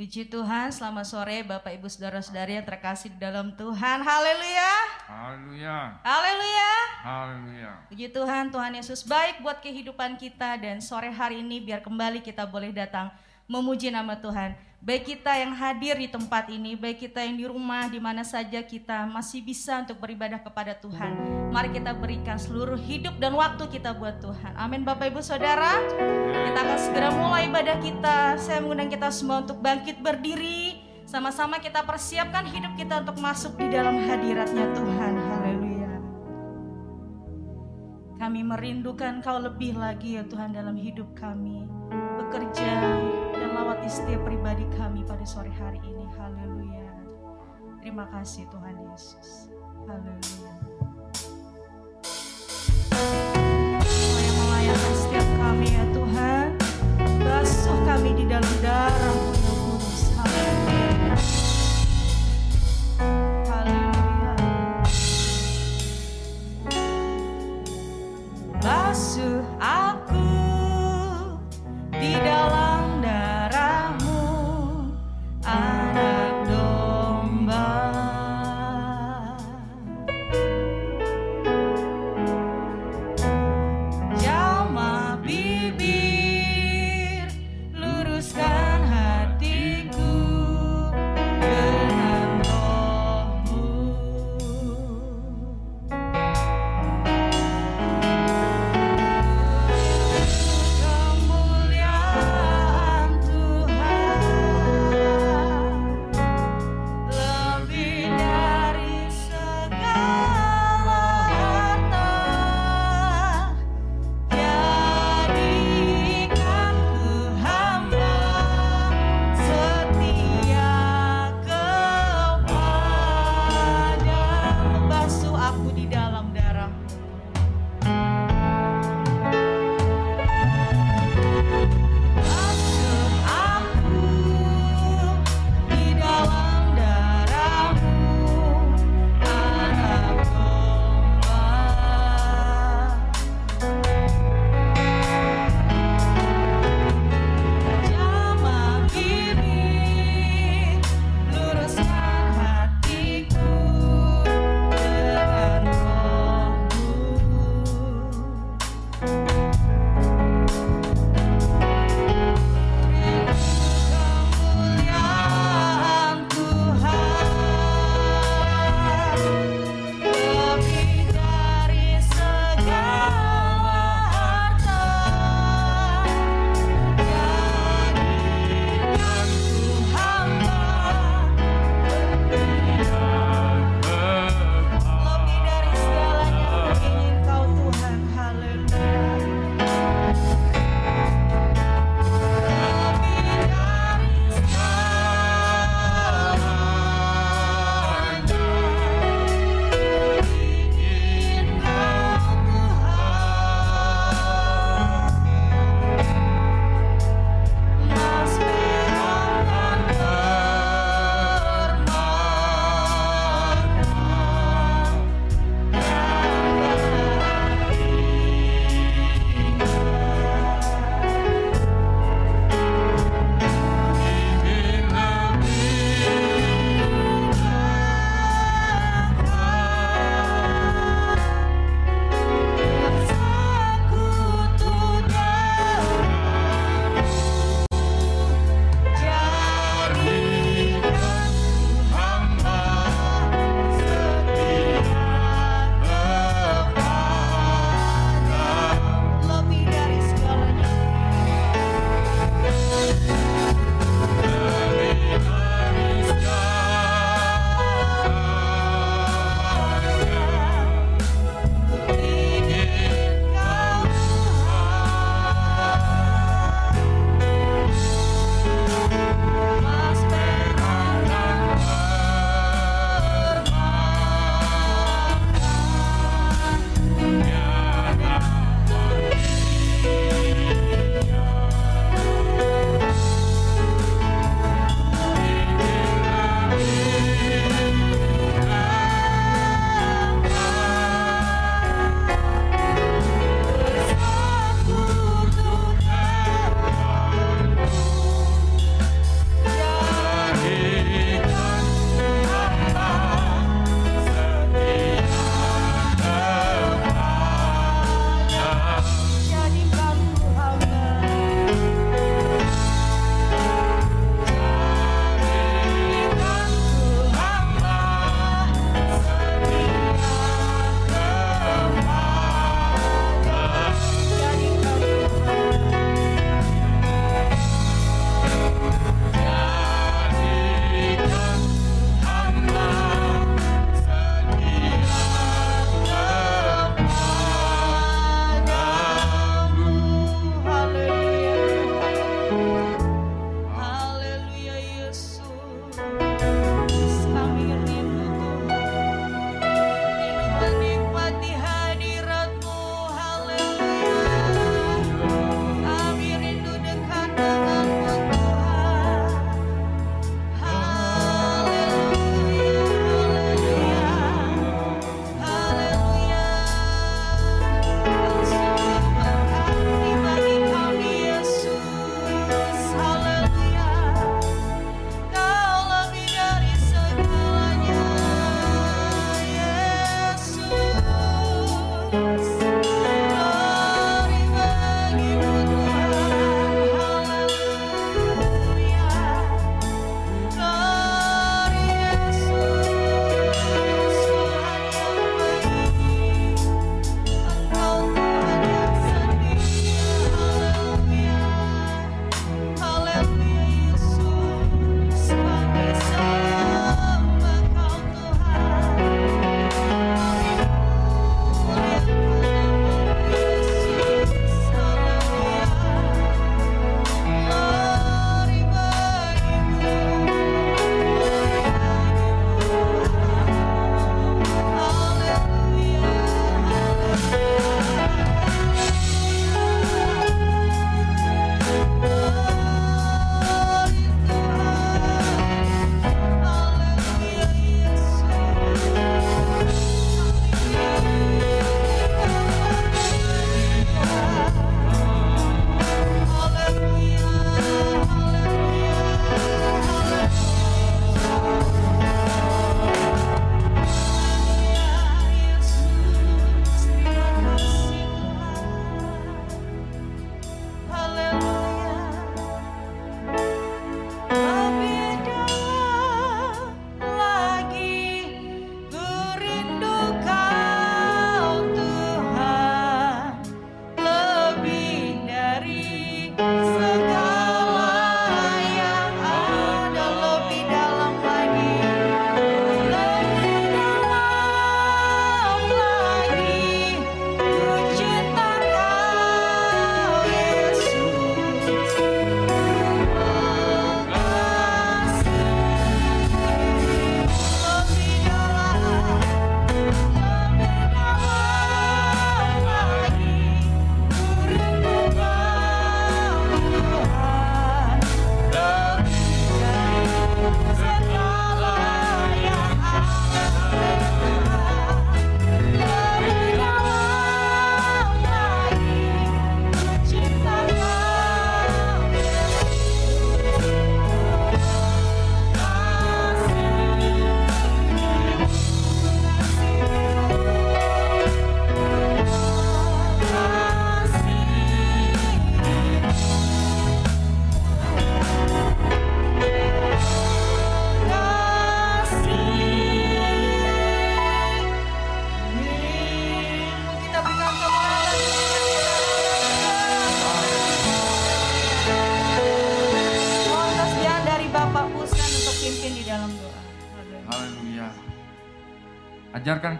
Puji Tuhan, selamat sore Bapak Ibu Saudara-saudari yang terkasih di dalam Tuhan. Haleluya. Haleluya. Haleluya. Haleluya. Puji Tuhan, Tuhan Yesus baik buat kehidupan kita dan sore hari ini biar kembali kita boleh datang memuji nama Tuhan. Baik kita yang hadir di tempat ini, baik kita yang di rumah, di mana saja kita masih bisa untuk beribadah kepada Tuhan. Mari kita berikan seluruh hidup dan waktu kita buat Tuhan. Amin Bapak Ibu Saudara. Kita akan segera mulai ibadah kita. Saya mengundang kita semua untuk bangkit berdiri. Sama-sama kita persiapkan hidup kita untuk masuk di dalam hadiratnya Tuhan. Haleluya. Kami merindukan kau lebih lagi ya Tuhan dalam hidup kami. Bekerja, melawati setiap pribadi kami pada sore hari ini. Haleluya. Terima kasih Tuhan Yesus. Haleluya. Ya Haleluya. Basuh aku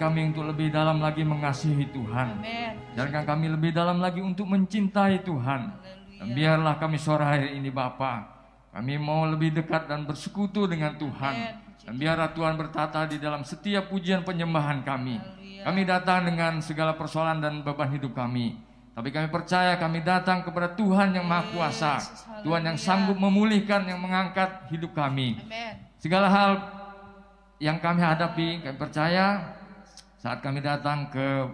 kami untuk lebih dalam lagi mengasihi Tuhan. Amin. Ajarkan kami lebih dalam lagi untuk mencintai Tuhan. Dan biarlah kami sore hari ini Bapa, kami mau lebih dekat dan bersekutu dengan Tuhan. Dan biarlah Tuhan bertata di dalam setiap pujian penyembahan kami. Kami datang dengan segala persoalan dan beban hidup kami. Tapi kami percaya kami datang kepada Tuhan yang Maha Kuasa. Tuhan yang sanggup memulihkan, yang mengangkat hidup kami. Segala hal yang kami hadapi, kami percaya saat kami datang ke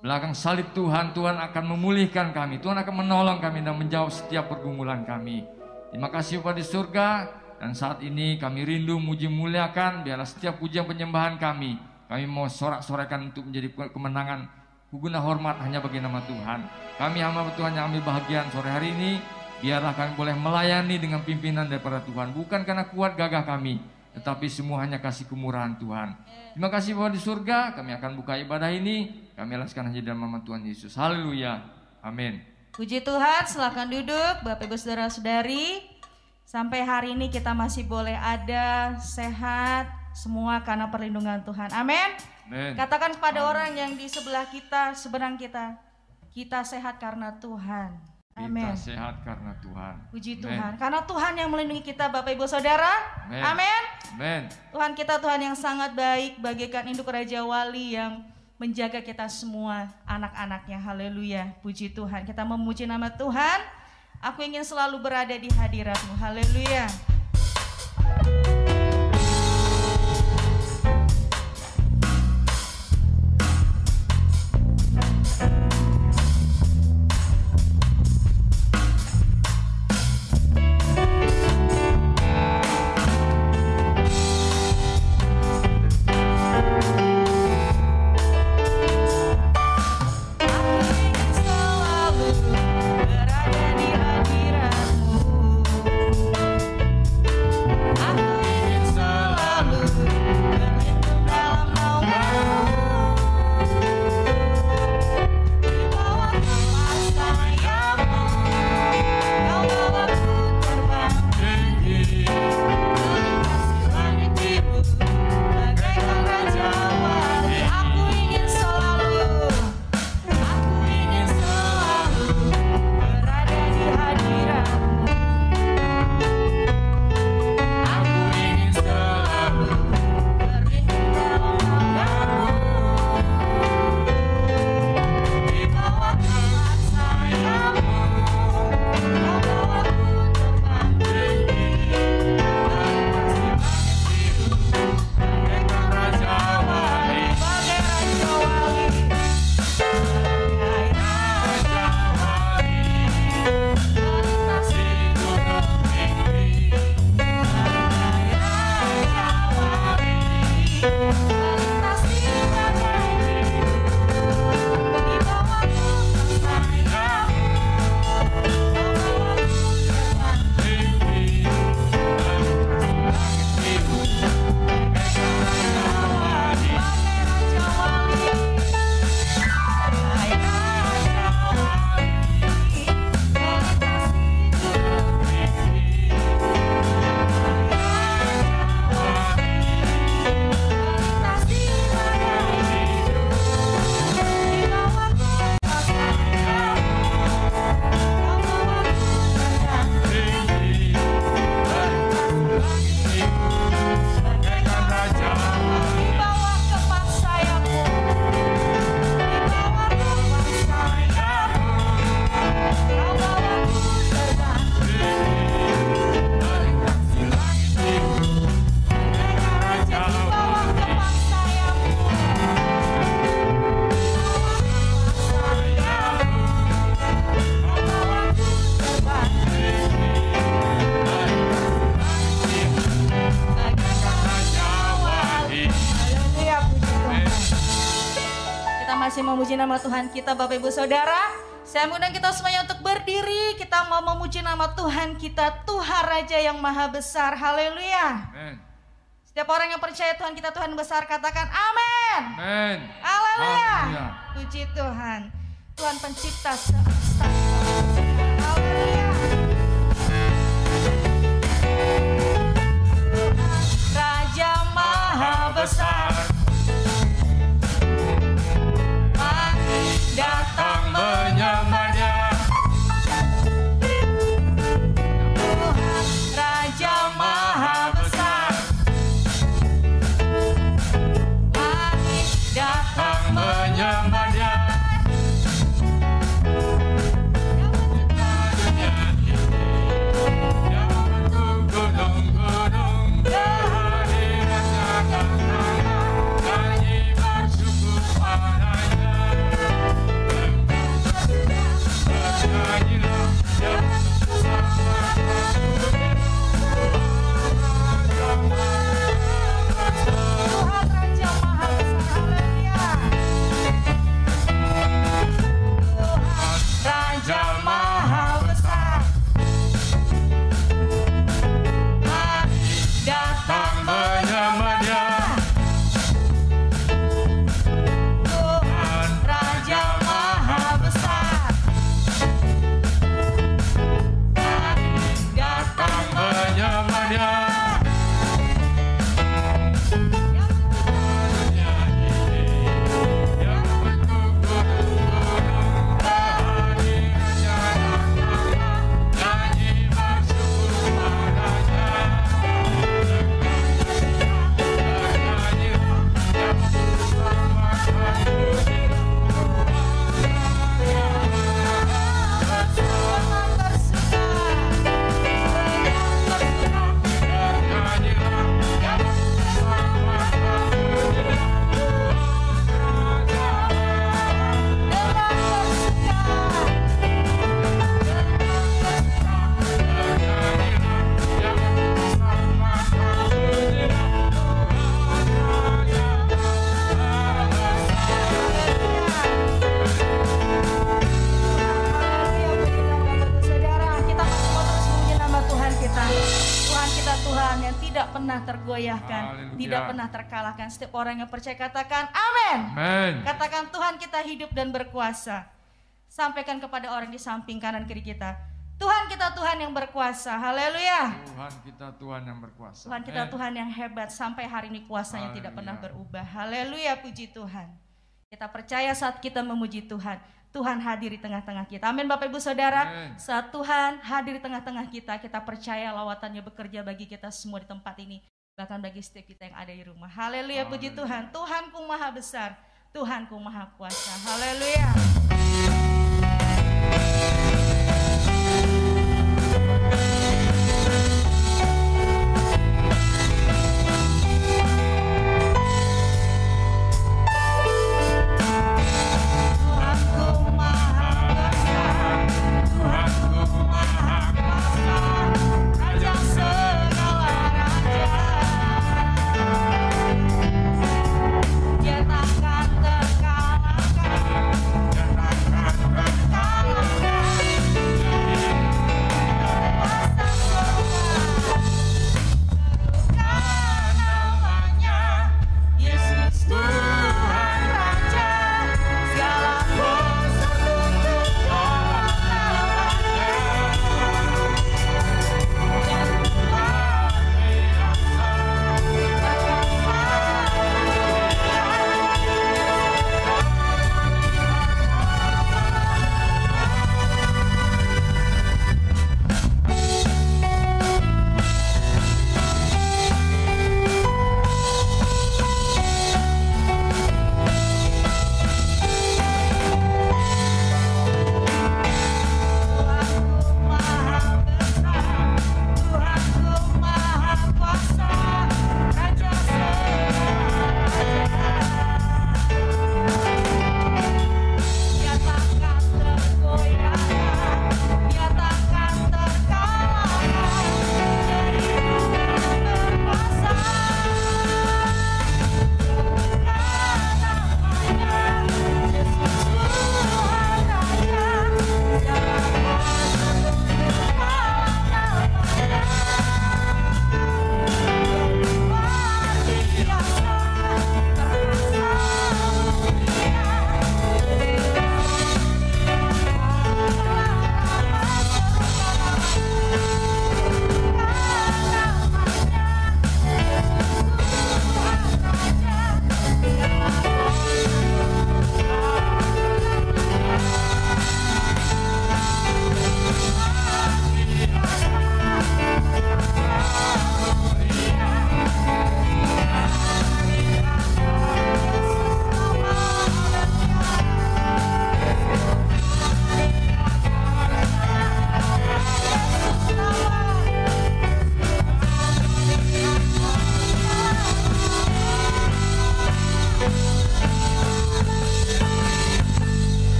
belakang salib Tuhan, Tuhan akan memulihkan kami. Tuhan akan menolong kami dan menjawab setiap pergumulan kami. Terima kasih di surga. Dan saat ini kami rindu muji muliakan, biarlah setiap pujian penyembahan kami, kami mau sorak-sorakan untuk menjadi kemenangan guna hormat hanya bagi nama Tuhan. Kami hamba Tuhan yang ambil bahagian sore hari ini, biarlah kami boleh melayani dengan pimpinan daripada Tuhan. Bukan karena kuat gagah kami, tetapi semua hanya kasih kemurahan Tuhan. Terima kasih Bapak di surga, kami akan buka ibadah ini, kami alaskan hanya dalam nama Tuhan Yesus. Haleluya. Amin. Puji Tuhan, silakan duduk Bapak Ibu Saudara-saudari. Sampai hari ini kita masih boleh ada, sehat, semua karena perlindungan Tuhan. Amin. Katakan kepada orang yang di sebelah kita, seberang kita, kita sehat karena Tuhan. Amin. Kita sehat karena Tuhan. Puji. Tuhan. Karena Tuhan yang melindungi kita Bapak Ibu Saudara. Amin. Amin. Amin. Tuhan kita Tuhan yang sangat baik bagaikan induk Raja Wali yang menjaga kita semua anak-anaknya. Haleluya. Puji Tuhan. Kita memuji nama Tuhan. Aku ingin selalu berada di hadiratmu. Haleluya. Memuji nama Tuhan kita Bapak Ibu Saudara. Saya mengundang kita semuanya untuk berdiri. Kita mau memuji nama Tuhan kita, Tuhan Raja yang Maha Besar. Haleluya. Setiap orang yang percaya Tuhan kita Tuhan besar katakan amin. Amin. Haleluya. Puji Tuhan. Tuhan pencipta semesta. Haleluya. Raja Maha Besar. Pernah tergoyahkan, Haleluya. tidak pernah terkalahkan. Setiap orang yang percaya katakan amin. Amin. Katakan Tuhan kita hidup dan berkuasa. Sampaikan kepada orang di samping kanan kiri kita. Tuhan kita Tuhan yang berkuasa. Haleluya. Tuhan kita Tuhan yang berkuasa. Tuhan kita Amin. Tuhan yang hebat sampai hari ini kuasanya tidak pernah Haleluya. berubah. Haleluya puji Tuhan. Kita percaya saat kita memuji Tuhan, Tuhan hadir di tengah-tengah kita. Amin Bapak Ibu Saudara. Amin. Saat Tuhan hadir di tengah-tengah kita, kita percaya lawatannya bekerja bagi kita semua di tempat ini. Bahkan bagi setiap kita yang ada di rumah. Haleluya puji. Tuhan. Tuhanku maha besar. Tuhanku maha kuasa. Haleluya.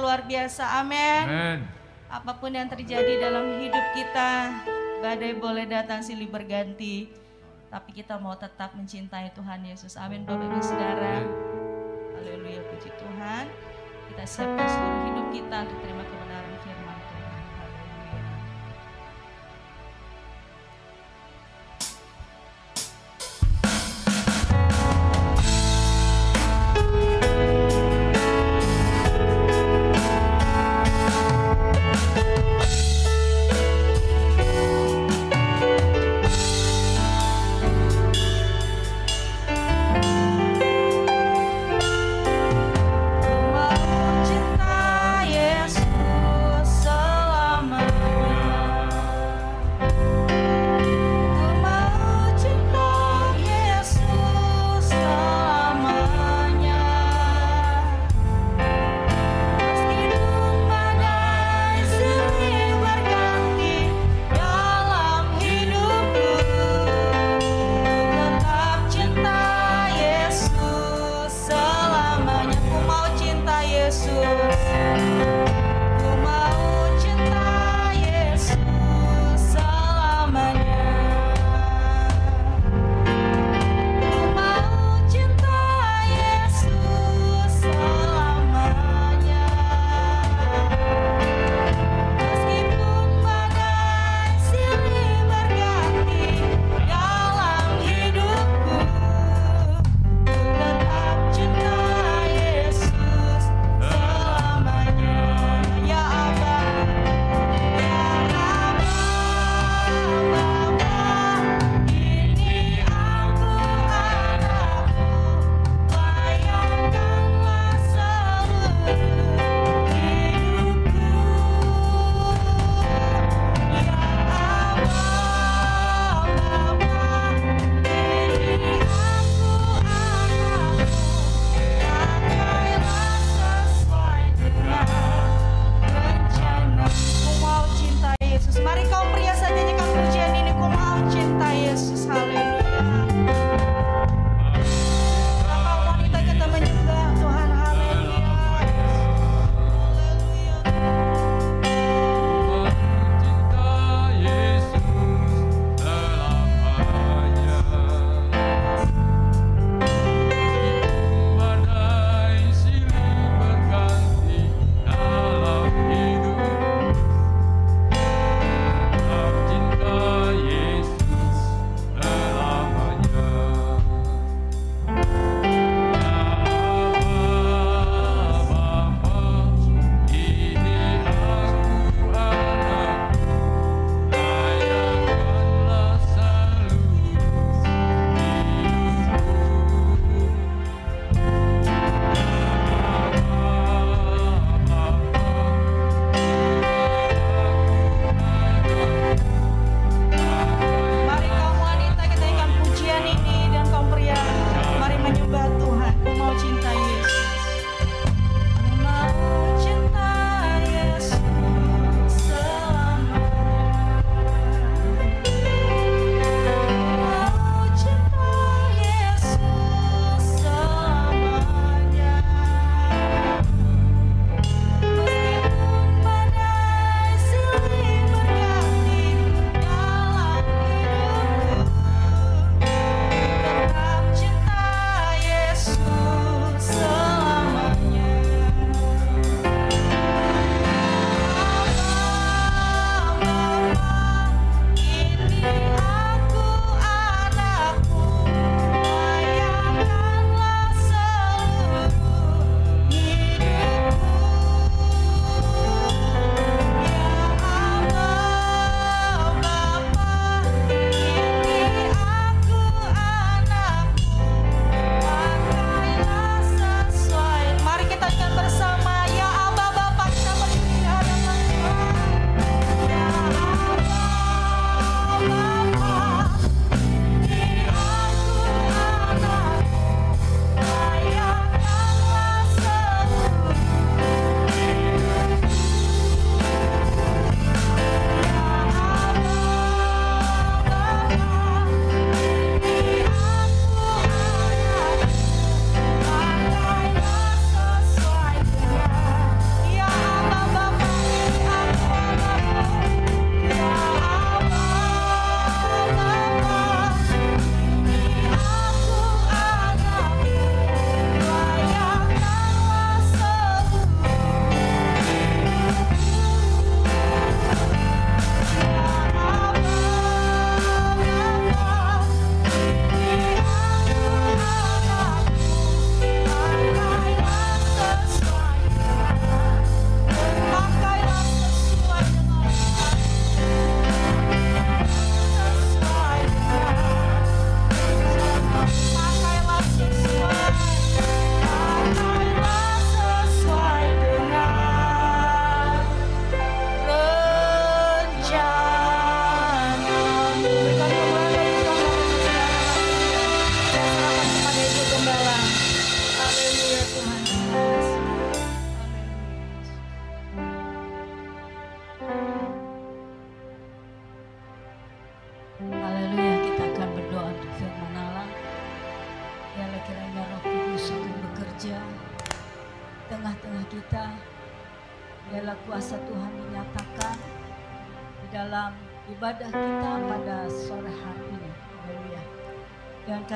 Luar biasa. Amin. Apa pun yang terjadi dalam hidup kita, badai boleh datang silih berganti. Tapi kita mau tetap mencintai Tuhan Yesus. Amin Bapak Ibu Saudara. Haleluya puji Tuhan. Kita siapkan seluruh hidup kita untuk terima kebenaran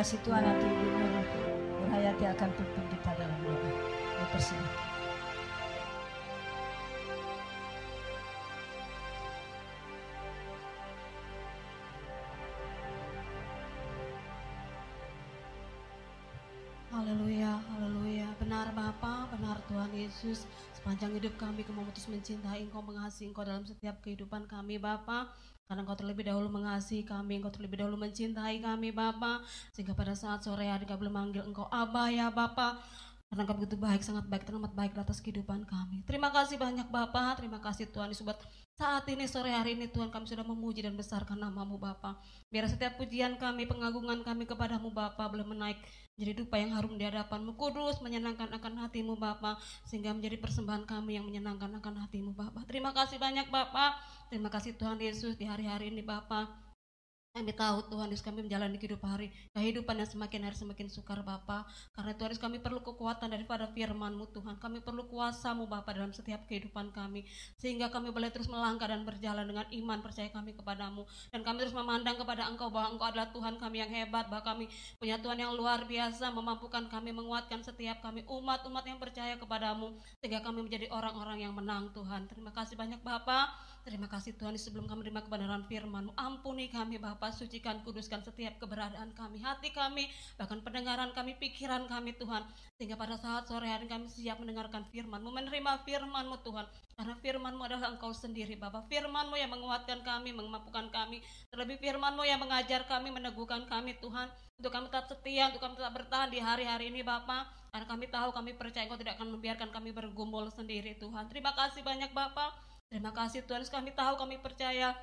kasih Tuhan nanti Gubernur Hayati akan pimpin kita dalam doa. Dipersilakan. Haleluya, haleluya. Benar Bapa, benar Tuhan Yesus. Sepanjang hidup kami kami memutus mencintai Engkau, mengasihi Engkau dalam setiap kehidupan kami Bapa. Karena Engkau terlebih dahulu mengasihi kami, Engkau terlebih dahulu mencintai kami Bapa. Sehingga pada saat sore hari kami boleh manggil Engkau Abah ya Bapa. Karena begitu baik, sangat baik, teramat baik atas kehidupan kami. Terima kasih banyak Bapak, terima kasih Tuhan Yesus buat saat ini sore hari ini Tuhan kami sudah memuji dan besarkan namamu Bapa. Biar setiap pujian kami, pengagungan kami kepadamu Bapa boleh menaik menjadi dupa yang harum di hadapanmu kudus, menyenangkan akan hatimu Bapa sehingga menjadi persembahan kami yang menyenangkan akan hatimu Bapa. Terima kasih banyak Bapa. Terima kasih Tuhan Yesus di hari-hari ini Bapa. Kami tahu Tuhan Yesus kami menjalani kehidupan hari kehidupan yang semakin hari semakin sukar Bapa. Karena Tuhan Yesus kami perlu kekuatan daripada firman-Mu Tuhan. Kami perlu kuasa-Mu Bapa dalam setiap kehidupan kami. Sehingga kami boleh terus melangkah dan berjalan dengan iman percaya kami kepadamu. Dan kami terus memandang kepada Engkau bahwa Engkau adalah Tuhan kami yang hebat. Bahwa kami punya Tuhan yang luar biasa memampukan kami menguatkan setiap kami umat-umat yang percaya kepadamu. Sehingga kami menjadi orang-orang yang menang Tuhan. Terima kasih banyak Bapak. Terima kasih Tuhan sebelum kami menerima kebenaran firman Ampuni kami Bapak, sucikan, kuduskan setiap keberadaan kami, hati kami, bahkan pendengaran kami, pikiran kami Tuhan. Sehingga pada saat sore hari kami siap mendengarkan firman-Mu, menerima firman-Mu Tuhan. Karena firman-Mu adalah Engkau sendiri Bapak. Firman-Mu yang menguatkan kami, memampukan kami. Terlebih firman-Mu yang mengajar kami, meneguhkan kami Tuhan. Untuk kami tetap setia, untuk kami tetap bertahan di hari-hari ini Bapak. Karena kami tahu, kami percaya Engkau tidak akan membiarkan kami bergumul sendiri Tuhan. Terima kasih banyak Bapak. Terima kasih Tuhan, kami tahu, kami percaya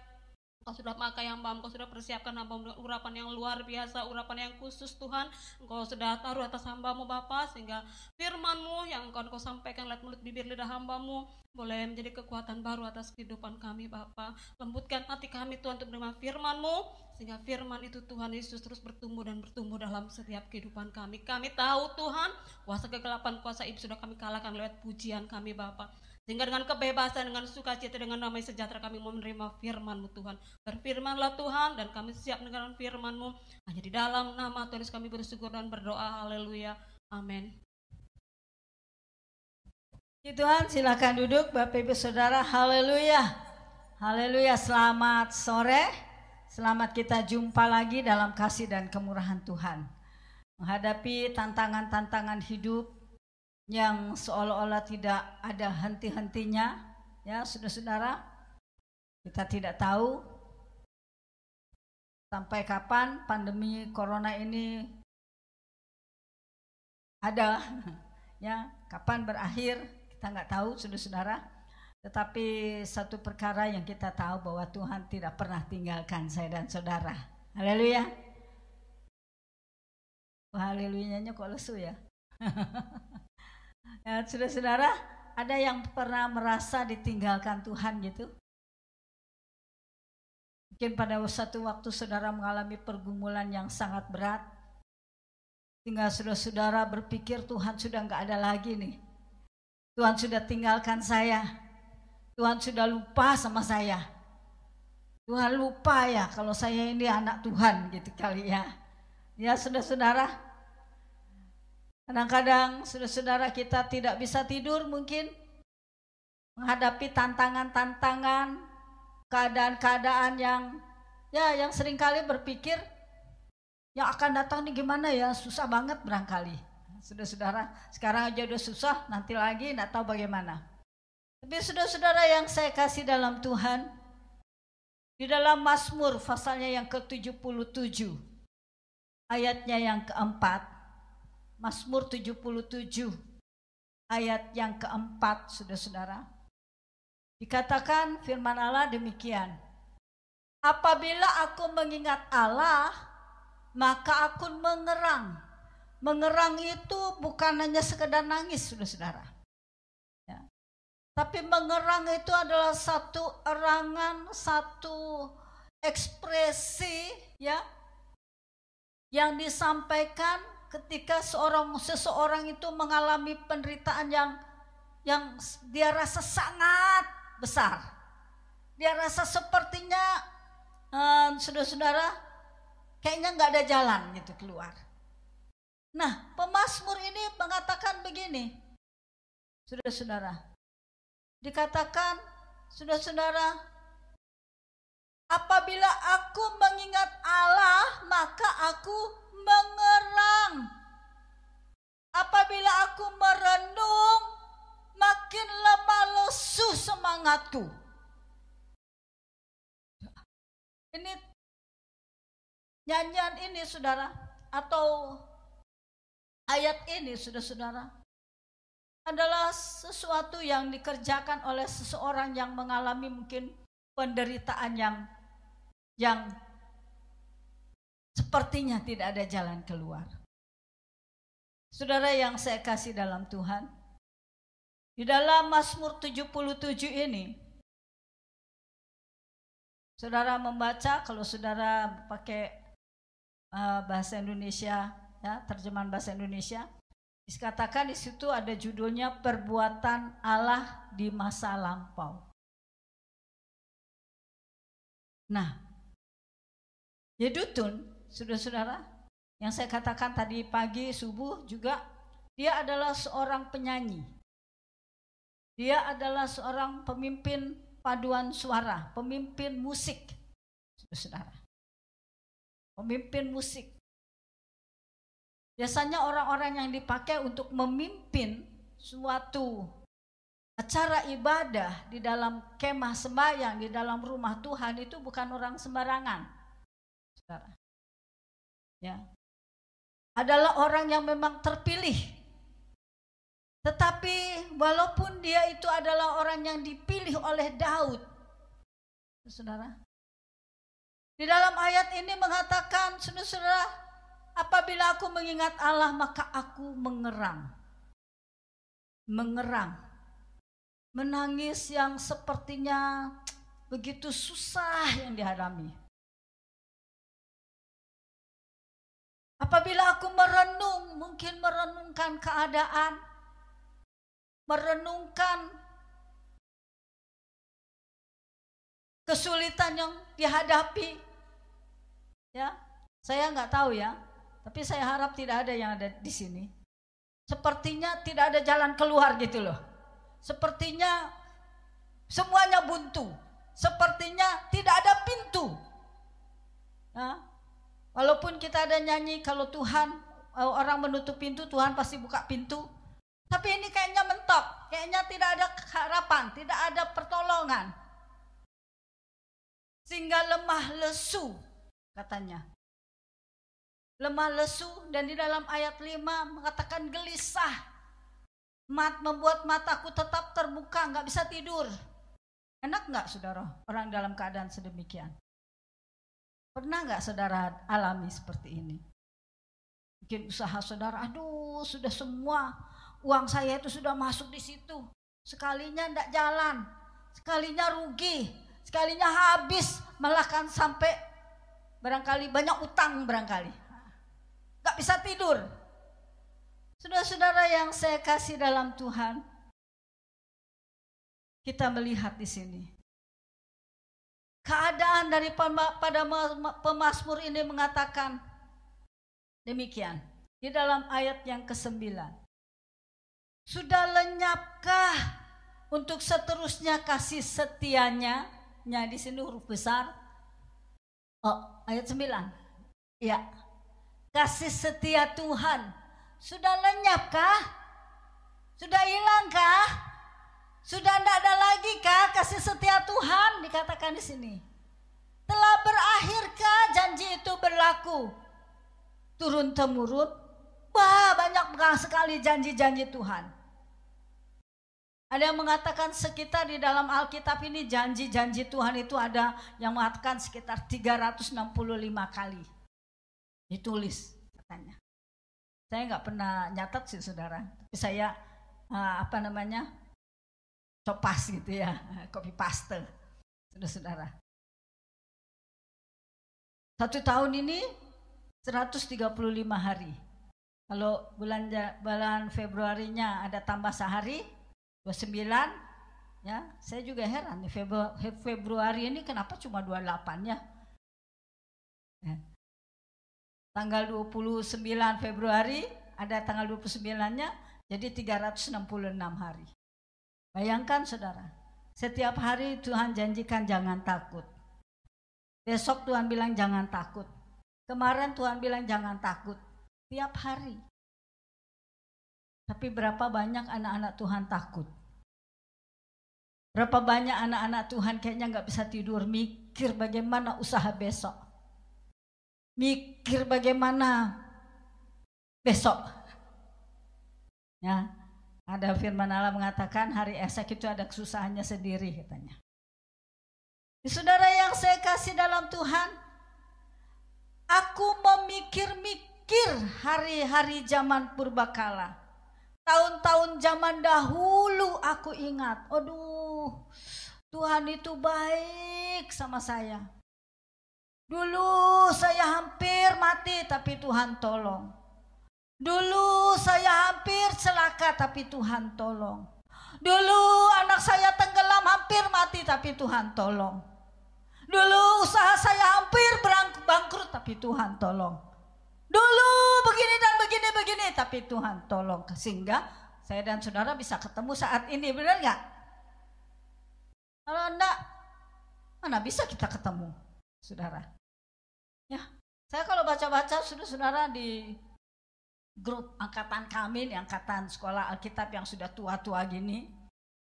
Engkau sudah pakai hamba, Engkau sudah persiapkan hamba urapan yang luar biasa, urapan yang khusus Tuhan. Engkau sudah taruh atas hambamu Bapa sehingga firmanmu yang engkau, engkau sampaikan lewat mulut bibir lidah hambamu boleh menjadi kekuatan baru atas kehidupan kami Bapa. Lembutkan hati kami Tuhan untuk menerima firmanmu sehingga firman itu Tuhan Yesus terus bertumbuh dan bertumbuh dalam setiap kehidupan kami. Kami tahu Tuhan kuasa kegelapan, kuasa iblis sudah kami kalahkan lewat pujian kami Bapak. Sehingga dengan kebebasan, dengan sukacita, dengan nama sejahtera kami mau menerima firman-Mu Tuhan. Berfirmanlah Tuhan dan kami siap mendengarkan firman-Mu. Hanya di dalam nama Tuhan kami bersyukur dan berdoa. Haleluya. Amin. Ya Tuhan silakan duduk Bapak Ibu Saudara. Haleluya. Haleluya. Selamat sore. Selamat kita jumpa lagi dalam kasih dan kemurahan Tuhan. Menghadapi tantangan-tantangan hidup, yang seolah-olah tidak ada henti-hentinya ya saudara-saudara. Kita tidak tahu sampai kapan pandemi corona ini ada ya kapan berakhir kita nggak tahu saudara-saudara. Tetapi satu perkara yang kita tahu bahwa Tuhan tidak pernah tinggalkan saya dan saudara. Haleluya. Haleluyanya kok lesu ya Ya, saudara-saudara, ada yang pernah merasa ditinggalkan Tuhan gitu? Mungkin pada satu waktu saudara mengalami pergumulan yang sangat berat, sehingga saudara-saudara berpikir Tuhan sudah nggak ada lagi nih. Tuhan sudah tinggalkan saya. Tuhan sudah lupa sama saya. Tuhan lupa ya kalau saya ini anak Tuhan gitu kali ya. Ya saudara-saudara, Kadang-kadang saudara-saudara kita tidak bisa tidur mungkin menghadapi tantangan-tantangan, keadaan-keadaan yang ya yang sering kali berpikir yang akan datang nih gimana ya, susah banget barangkali. Saudara-saudara, sekarang aja udah susah, nanti lagi nggak tahu bagaimana. Tapi saudara-saudara yang saya kasih dalam Tuhan, di dalam Mazmur pasalnya yang ke-77, ayatnya yang keempat, Mazmur 77 ayat yang keempat saudara-saudara. Dikatakan firman Allah demikian. Apabila aku mengingat Allah, maka aku mengerang. Mengerang itu bukan hanya sekedar nangis, saudara-saudara. Ya. Tapi mengerang itu adalah satu erangan, satu ekspresi ya yang disampaikan ketika seorang seseorang itu mengalami penderitaan yang yang dia rasa sangat besar. Dia rasa sepertinya uh, saudara-saudara kayaknya nggak ada jalan gitu keluar. Nah, pemasmur ini mengatakan begini, saudara-saudara. Dikatakan, saudara-saudara, apabila aku mengingat Allah, maka aku mengerang. Apabila aku merenung, makin lemah lesu semangatku. Ini nyanyian ini saudara atau ayat ini saudara-saudara adalah sesuatu yang dikerjakan oleh seseorang yang mengalami mungkin penderitaan yang yang sepertinya tidak ada jalan keluar. Saudara yang saya kasih dalam Tuhan, di dalam Mazmur 77 ini, saudara membaca, kalau saudara pakai uh, bahasa Indonesia, ya terjemahan bahasa Indonesia, dikatakan di situ ada judulnya Perbuatan Allah di masa lampau. Nah, Yedutun, saudara-saudara, yang saya katakan tadi pagi subuh juga, dia adalah seorang penyanyi. Dia adalah seorang pemimpin paduan suara, pemimpin musik. Saudara. Pemimpin musik. Biasanya orang-orang yang dipakai untuk memimpin suatu acara ibadah di dalam kemah sembahyang, di dalam rumah Tuhan itu bukan orang sembarangan. Saudara. Ya. Adalah orang yang memang terpilih tetapi walaupun dia itu adalah orang yang dipilih oleh Daud, saudara, di dalam ayat ini mengatakan, saudara, apabila aku mengingat Allah maka aku mengerang, mengerang, menangis yang sepertinya begitu susah yang dihadapi. Apabila aku merenung, mungkin merenungkan keadaan, merenungkan kesulitan yang dihadapi. Ya, saya nggak tahu ya, tapi saya harap tidak ada yang ada di sini. Sepertinya tidak ada jalan keluar gitu loh. Sepertinya semuanya buntu. Sepertinya tidak ada pintu. Ya, walaupun kita ada nyanyi kalau Tuhan orang menutup pintu, Tuhan pasti buka pintu. Tapi ini kayaknya mentok, kayaknya tidak ada harapan, tidak ada pertolongan. Sehingga lemah lesu katanya. Lemah lesu dan di dalam ayat 5 mengatakan gelisah. Mat membuat mataku tetap terbuka, nggak bisa tidur. Enak nggak saudara orang dalam keadaan sedemikian? Pernah nggak saudara alami seperti ini? Mungkin usaha saudara, aduh sudah semua uang saya itu sudah masuk di situ. Sekalinya tidak jalan, sekalinya rugi, sekalinya habis, malah kan sampai barangkali banyak utang barangkali. Gak bisa tidur. Saudara-saudara yang saya kasih dalam Tuhan, kita melihat di sini. Keadaan dari pada pemasmur ini mengatakan demikian. Di dalam ayat yang ke-9. Sudah lenyapkah untuk seterusnya kasih setianya? Nya di sini huruf besar. Oh, ayat 9. Ya. Kasih setia Tuhan sudah lenyapkah? Sudah hilangkah? Sudah tidak ada lagi kah kasih setia Tuhan dikatakan di sini. Telah berakhirkah janji itu berlaku? Turun temurun. Wah banyak sekali janji-janji Tuhan. Ada yang mengatakan sekitar di dalam Alkitab ini janji-janji Tuhan itu ada yang mengatakan sekitar 365 kali. Ditulis katanya. Saya nggak pernah nyatat sih saudara. Tapi saya uh, apa namanya copas gitu ya, copy paste. Saudara-saudara. Satu tahun ini 135 hari. Kalau bulan bulan Februarinya ada tambah sehari, 29 Ya, saya juga heran di Februari ini kenapa cuma 28 ya? ya. Tanggal 29 Februari ada tanggal 29-nya jadi 366 hari. Bayangkan saudara, setiap hari Tuhan janjikan jangan takut. Besok Tuhan bilang jangan takut. Kemarin Tuhan bilang jangan takut. Tiap hari. Tapi berapa banyak anak-anak Tuhan takut? Berapa banyak anak-anak Tuhan kayaknya nggak bisa tidur mikir bagaimana usaha besok. Mikir bagaimana besok. Ya, ada firman Allah mengatakan hari esok itu ada kesusahannya sendiri katanya. Saudara yang saya kasih dalam Tuhan, aku memikir-mikir hari-hari zaman purbakala. Tahun-tahun zaman dahulu aku ingat, aduh Tuhan itu baik sama saya. Dulu saya hampir mati tapi Tuhan tolong. Dulu saya hampir celaka tapi Tuhan tolong. Dulu anak saya tenggelam hampir mati tapi Tuhan tolong. Dulu usaha saya hampir bangkrut tapi Tuhan tolong. Dulu begini dan begini begini tapi Tuhan tolong sehingga saya dan saudara bisa ketemu saat ini benar nggak? Kalau enggak mana bisa kita ketemu saudara? Ya, saya kalau baca-baca saudara-saudara di grup angkatan kami, angkatan sekolah Alkitab yang sudah tua-tua gini,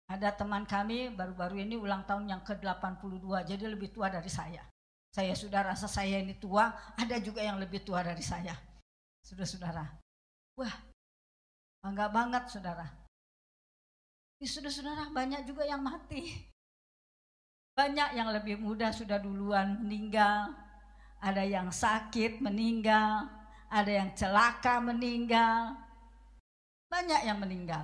ada teman kami baru-baru ini ulang tahun yang ke-82, jadi lebih tua dari saya. Saya sudah rasa saya ini tua, ada juga yang lebih tua dari saya. Saudara-saudara. Wah, bangga banget saudara. Di saudara-saudara banyak juga yang mati. Banyak yang lebih muda sudah duluan meninggal. Ada yang sakit meninggal. Ada yang celaka meninggal. Banyak yang meninggal.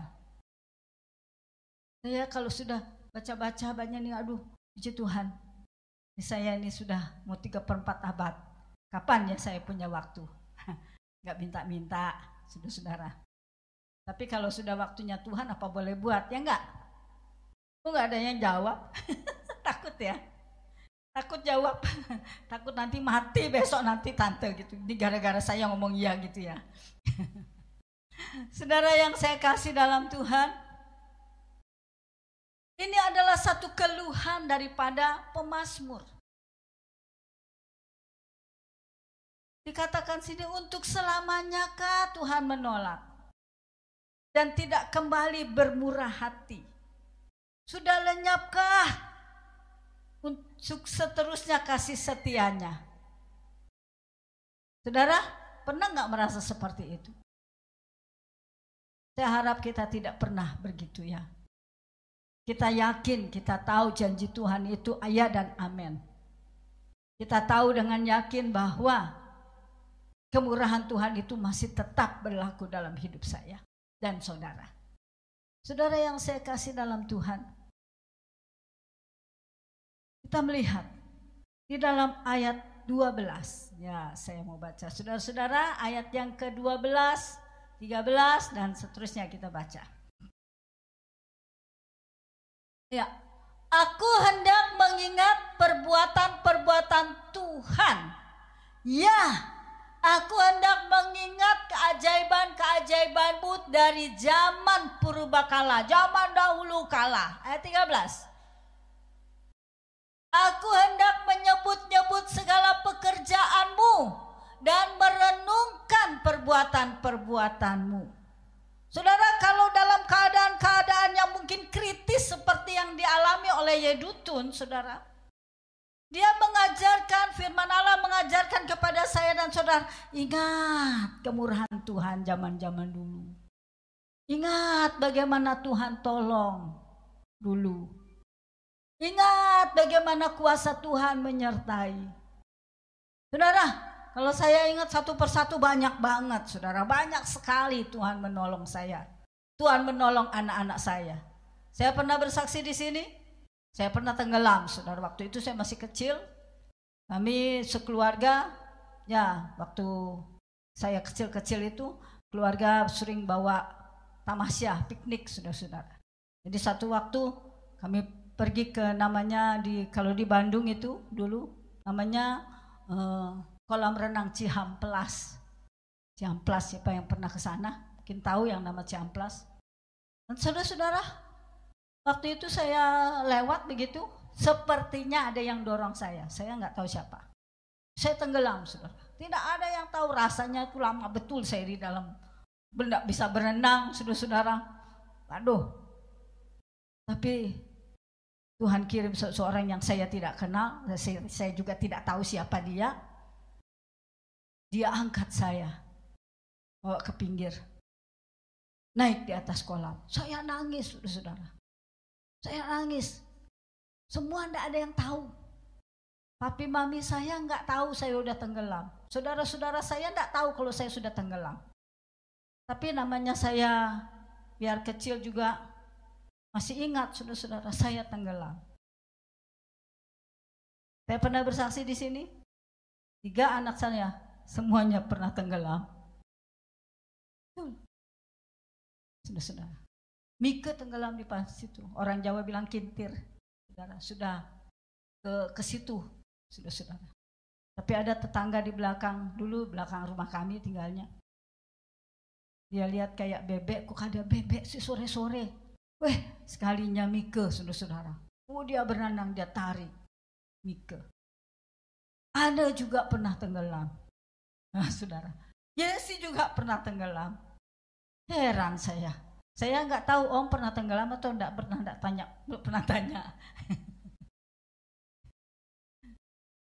Saya kalau sudah baca-baca banyak nih, aduh, puji Tuhan. Saya ini sudah mau tiga perempat abad. Kapan ya saya punya waktu? Gak minta-minta, saudara-saudara. Tapi kalau sudah waktunya Tuhan apa boleh buat? Ya enggak? Kok nggak ada yang jawab? Takut ya? Takut jawab. Takut nanti mati besok nanti tante gitu. Ini gara-gara saya ngomong iya gitu ya. Saudara yang saya kasih dalam Tuhan, ini adalah satu keluhan daripada pemazmur. Dikatakan sini untuk selamanya kah Tuhan menolak dan tidak kembali bermurah hati. Sudah lenyapkah seterusnya kasih setianya? Saudara, pernah nggak merasa seperti itu? Saya harap kita tidak pernah begitu ya. Kita yakin, kita tahu janji Tuhan itu ayat dan amin. Kita tahu dengan yakin bahwa kemurahan Tuhan itu masih tetap berlaku dalam hidup saya dan saudara. Saudara yang saya kasih dalam Tuhan, kita melihat di dalam ayat 12. Ya, saya mau baca. Saudara-saudara, ayat yang ke-12, 13 dan seterusnya kita baca. Ya, aku hendak mengingat perbuatan-perbuatan Tuhan. Ya, aku hendak mengingat keajaiban-keajaibanmu dari zaman purbakala, zaman dahulu kala. Ayat 13. Aku hendak menyebut-nyebut segala pekerjaanmu dan merenungkan perbuatan-perbuatanmu. Saudara, kalau dalam keadaan-keadaan yang mungkin kritis seperti yang dialami oleh Yedutun, saudara, dia mengajarkan, firman Allah mengajarkan kepada saya dan saudara, ingat kemurahan Tuhan zaman-zaman dulu. Ingat bagaimana Tuhan tolong dulu. Ingat bagaimana kuasa Tuhan menyertai. Saudara, kalau saya ingat satu persatu banyak banget saudara. Banyak sekali Tuhan menolong saya. Tuhan menolong anak-anak saya. Saya pernah bersaksi di sini. Saya pernah tenggelam saudara. Waktu itu saya masih kecil. Kami sekeluarga ya waktu saya kecil-kecil itu keluarga sering bawa tamasya, piknik saudara-saudara. Jadi satu waktu Kami pergi ke namanya di kalau di Bandung itu dulu namanya uh, kolam renang Cihamplas. Cihamplas siapa yang pernah ke sana mungkin tahu yang nama Cihamplas. Dan saudara-saudara, waktu itu saya lewat begitu, sepertinya ada yang dorong saya. Saya nggak tahu siapa. Saya tenggelam, saudara. Tidak ada yang tahu rasanya itu lama betul saya di dalam benda bisa berenang, saudara-saudara. Aduh. Tapi Tuhan kirim seseorang yang saya tidak kenal, saya, juga tidak tahu siapa dia. Dia angkat saya, bawa ke pinggir, naik di atas kolam. Saya nangis, saudara. Saya nangis. Semua tidak ada yang tahu. Papi mami saya nggak tahu saya udah tenggelam. Saudara-saudara saya nggak tahu kalau saya sudah tenggelam. Tapi namanya saya biar kecil juga masih ingat saudara-saudara saya tenggelam. Saya pernah bersaksi di sini. Tiga anak saya semuanya pernah tenggelam. Saudara-saudara. Mika tenggelam di pas situ. Orang Jawa bilang kintir. Saudara, sudah ke ke situ, saudara-saudara. Tapi ada tetangga di belakang dulu belakang rumah kami tinggalnya. Dia lihat kayak bebek, kok ada bebek sih sore-sore. Weh, sekalinya Mika, saudara-saudara. Oh dia berenang, dia tarik. Mika. Ada juga pernah tenggelam. Nah, saudara. Yesi juga pernah tenggelam. Heran saya. Saya nggak tahu Om pernah tenggelam atau enggak pernah enggak tanya, belum pernah tanya.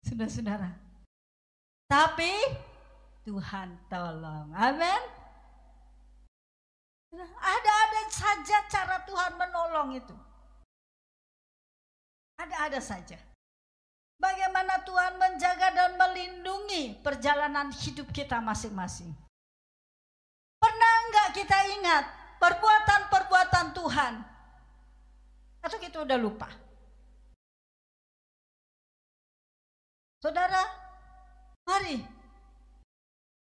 Saudara-saudara. Tapi Tuhan tolong. Amin. Ada-ada saja cara Tuhan menolong itu. Ada-ada saja. Bagaimana Tuhan menjaga dan melindungi perjalanan hidup kita masing-masing. Pernah enggak kita ingat perbuatan-perbuatan Tuhan? Atau kita udah lupa? Saudara, mari.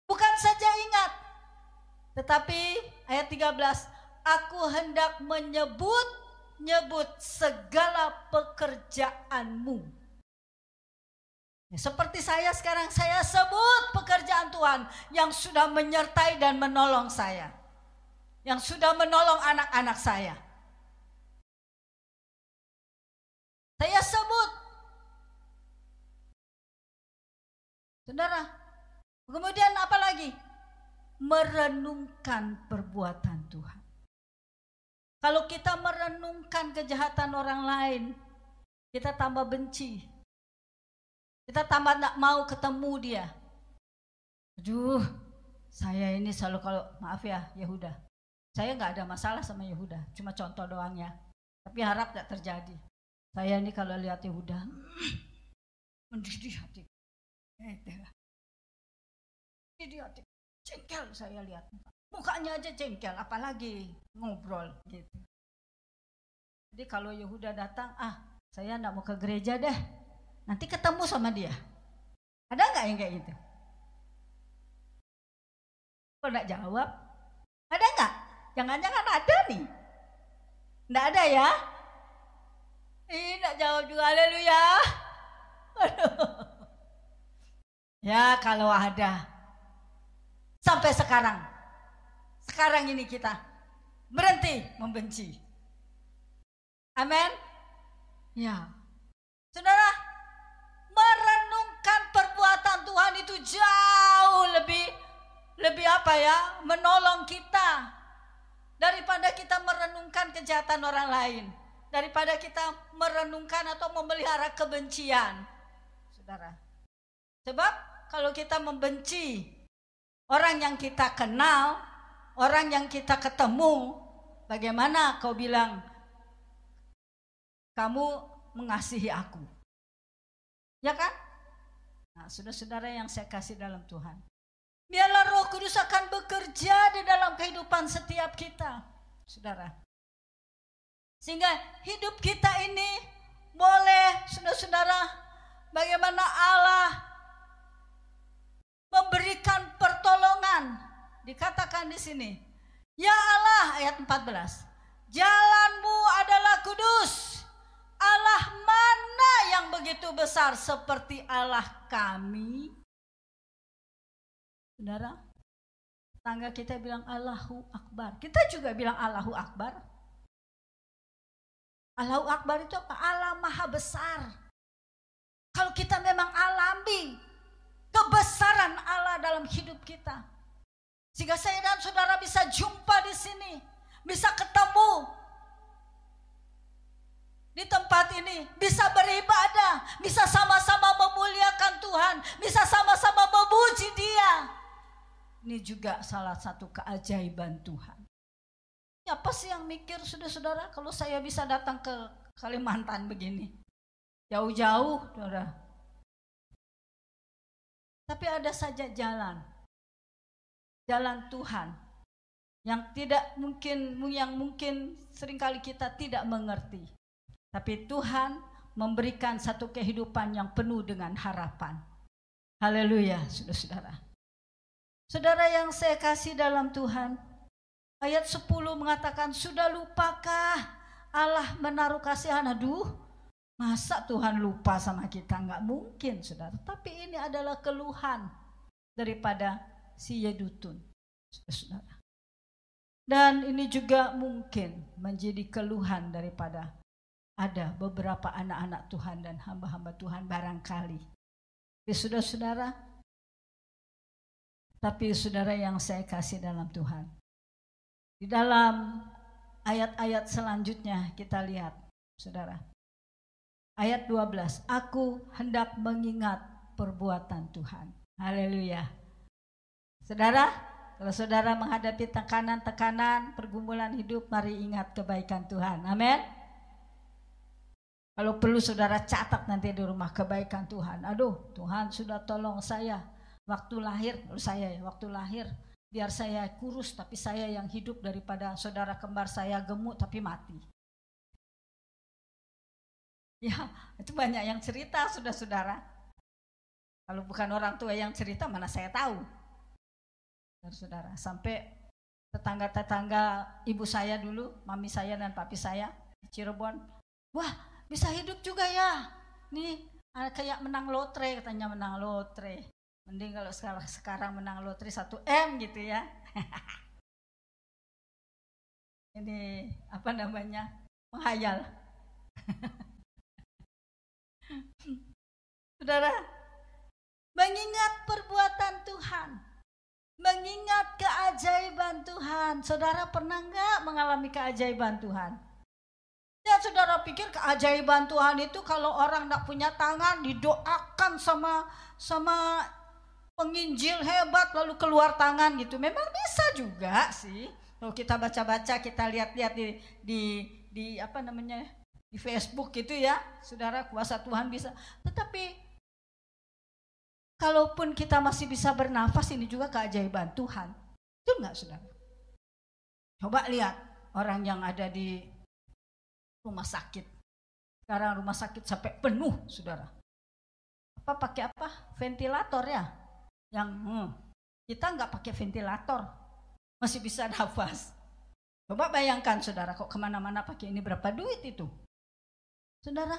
Bukan saja ingat, tetapi ayat 13, aku hendak menyebut nyebut segala pekerjaanmu. Ya, seperti saya sekarang saya sebut pekerjaan Tuhan yang sudah menyertai dan menolong saya. Yang sudah menolong anak-anak saya. Saya sebut. Saudara, kemudian apa lagi? Merenungkan perbuatan Tuhan. Kalau kita merenungkan kejahatan orang lain, kita tambah benci. Kita tambah tak mau ketemu dia. Aduh, saya ini selalu kalau maaf ya Yehuda. Saya nggak ada masalah sama Yehuda, cuma contoh doang ya. Tapi harap tidak terjadi. Saya ini kalau lihat Yehuda, mendidih hati. Mendidih hati. Jengkel saya lihat. Mukanya aja jengkel, apalagi ngobrol gitu. Jadi kalau Yehuda datang, ah saya enggak mau ke gereja deh. Nanti ketemu sama dia. Ada nggak yang kayak gitu? Kok enggak jawab? Ada nggak? Jangan-jangan ada nih. Enggak ada ya? Ih, enggak jawab juga, haleluya. Ya kalau ada, Sampai sekarang. Sekarang ini kita berhenti membenci. Amin. Ya. Saudara, merenungkan perbuatan Tuhan itu jauh lebih lebih apa ya? Menolong kita daripada kita merenungkan kejahatan orang lain, daripada kita merenungkan atau memelihara kebencian. Saudara. Sebab kalau kita membenci Orang yang kita kenal, orang yang kita ketemu, bagaimana kau bilang kamu mengasihi aku? Ya kan? Nah, saudara-saudara yang saya kasih dalam Tuhan. Biarlah roh kudus akan bekerja di dalam kehidupan setiap kita. Saudara. Sehingga hidup kita ini boleh, saudara-saudara, bagaimana Allah memberikan pertolongan. Dikatakan di sini, Ya Allah ayat 14. Jalanmu adalah kudus begitu besar seperti Allah kami. Saudara, tangga kita bilang Allahu Akbar. Kita juga bilang Allahu Akbar. Allahu Akbar itu apa? Allah Maha Besar. Kalau kita memang alami kebesaran Allah dalam hidup kita. Sehingga saya dan saudara bisa jumpa di sini. Bisa ketemu di tempat ini bisa beribadah, bisa sama-sama memuliakan Tuhan, bisa sama-sama memuji Dia. Ini juga salah satu keajaiban Tuhan. Apa sih yang mikir saudara-saudara kalau saya bisa datang ke Kalimantan begini? Jauh-jauh, saudara. Tapi ada saja jalan. Jalan Tuhan yang tidak mungkin yang mungkin sering kali kita tidak mengerti. Tapi Tuhan memberikan satu kehidupan yang penuh dengan harapan. Haleluya, saudara-saudara. Saudara yang saya kasih dalam Tuhan, ayat 10 mengatakan, sudah lupakah Allah menaruh kasihan? Aduh, masa Tuhan lupa sama kita? Enggak mungkin, saudara. Tapi ini adalah keluhan daripada si Yedutun, saudara. Dan ini juga mungkin menjadi keluhan daripada ada beberapa anak-anak Tuhan dan hamba-hamba Tuhan barangkali. Tapi saudara-saudara, tapi saudara yang saya kasih dalam Tuhan. Di dalam ayat-ayat selanjutnya kita lihat, saudara. Ayat 12, aku hendak mengingat perbuatan Tuhan. Haleluya. Saudara, kalau saudara menghadapi tekanan-tekanan, pergumulan hidup, mari ingat kebaikan Tuhan. Amin. Kalau perlu saudara catat nanti di rumah kebaikan Tuhan. Aduh, Tuhan sudah tolong saya waktu lahir, saya ya, waktu lahir biar saya kurus tapi saya yang hidup daripada saudara kembar saya gemuk tapi mati. Ya, itu banyak yang cerita saudara-saudara. Kalau bukan orang tua yang cerita mana saya tahu. Saudara, sampai tetangga-tetangga ibu saya dulu, mami saya dan papi saya di Cirebon. Wah, bisa hidup juga ya. Nih kayak menang lotre katanya menang lotre. Mending kalau sekarang sekarang menang lotre 1 M gitu ya. Ini apa namanya? Menghayal. Saudara, mengingat perbuatan Tuhan, mengingat keajaiban Tuhan. Saudara pernah nggak mengalami keajaiban Tuhan? Ya saudara pikir keajaiban Tuhan itu kalau orang tidak punya tangan didoakan sama sama penginjil hebat lalu keluar tangan gitu. Memang bisa juga sih. Kalau kita baca-baca, kita lihat-lihat di, di di apa namanya di Facebook gitu ya, saudara kuasa Tuhan bisa. Tetapi kalaupun kita masih bisa bernafas ini juga keajaiban Tuhan. Itu enggak saudara? Coba lihat orang yang ada di rumah sakit. Sekarang rumah sakit sampai penuh, saudara. Apa pakai apa? Ventilator ya? Yang hmm, kita nggak pakai ventilator, masih bisa nafas. Coba bayangkan, saudara, kok ke mana-mana pakai ini berapa duit itu? Saudara,